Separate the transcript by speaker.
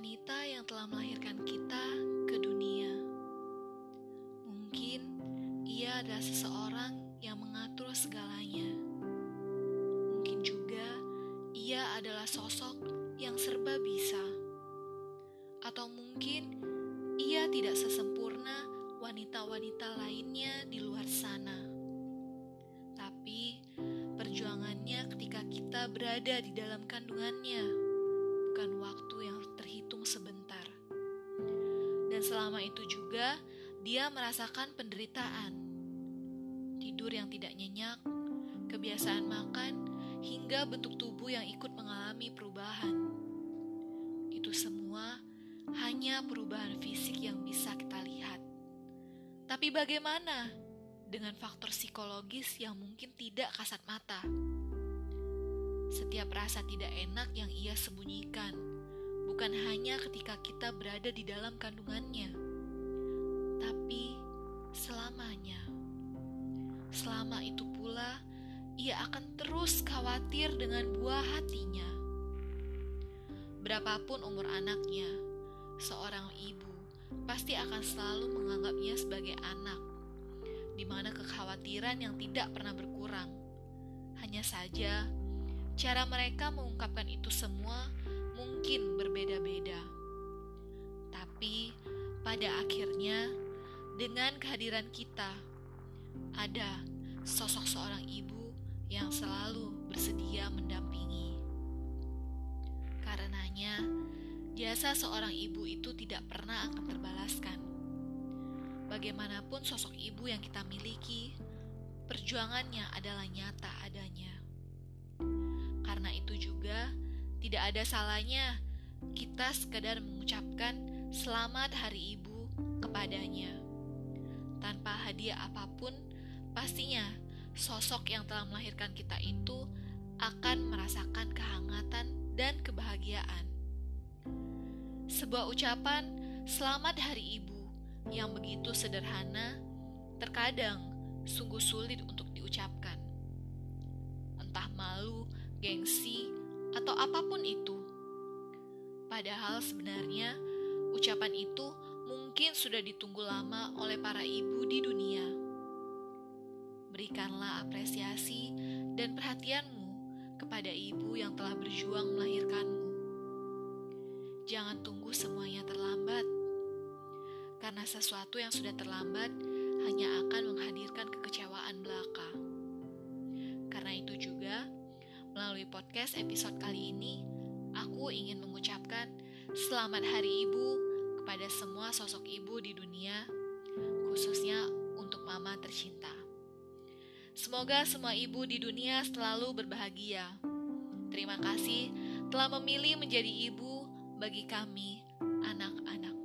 Speaker 1: wanita yang telah melahirkan kita ke dunia. Mungkin ia adalah seseorang yang mengatur segalanya. Mungkin juga ia adalah sosok yang serba bisa. Atau mungkin ia tidak sesempurna wanita-wanita lainnya di luar sana. Tapi perjuangannya ketika kita berada di dalam kandungannya Dan selama itu juga dia merasakan penderitaan, tidur yang tidak nyenyak, kebiasaan makan, hingga bentuk tubuh yang ikut mengalami perubahan. Itu semua hanya perubahan fisik yang bisa kita lihat. Tapi bagaimana dengan faktor psikologis yang mungkin tidak kasat mata? Setiap rasa tidak enak yang ia sembunyikan, bukan hanya ketika kita berada di dalam kandungannya, tapi selamanya. Selama itu pula, ia akan terus khawatir dengan buah hatinya. Berapapun umur anaknya, seorang ibu pasti akan selalu menganggapnya sebagai anak, di mana kekhawatiran yang tidak pernah berkurang. Hanya saja, cara mereka mengungkapkan itu semua mungkin berbeda-beda. Tapi pada akhirnya, dengan kehadiran kita, ada sosok seorang ibu yang selalu bersedia mendampingi. Karenanya, jasa seorang ibu itu tidak pernah akan terbalaskan. Bagaimanapun sosok ibu yang kita miliki, perjuangannya adalah nyata adanya. Karena itu juga, tidak ada salahnya kita sekadar mengucapkan selamat hari ibu kepadanya. Tanpa hadiah apa pun, pastinya sosok yang telah melahirkan kita itu akan merasakan kehangatan dan kebahagiaan. Sebuah ucapan "Selamat Hari Ibu" yang begitu sederhana, terkadang sungguh sulit untuk diucapkan. Entah malu, gengsi, atau apa pun itu. Padahal sebenarnya ucapan itu mungkin sudah ditunggu lama oleh para ibu di dunia. Berikanlah apresiasi dan perhatianmu kepada ibu yang telah berjuang melahirkanmu. Jangan tunggu semuanya terlambat, karena sesuatu yang sudah terlambat hanya akan menghadirkan kekecewaan belaka. Karena itu juga, melalui podcast episode kali ini, aku ingin mengucapkan selamat Hari Ibu kepada semua sosok ibu di dunia, khususnya untuk mama tercinta. Semoga semua ibu di dunia selalu berbahagia. Terima kasih telah memilih menjadi ibu bagi kami, anak-anak.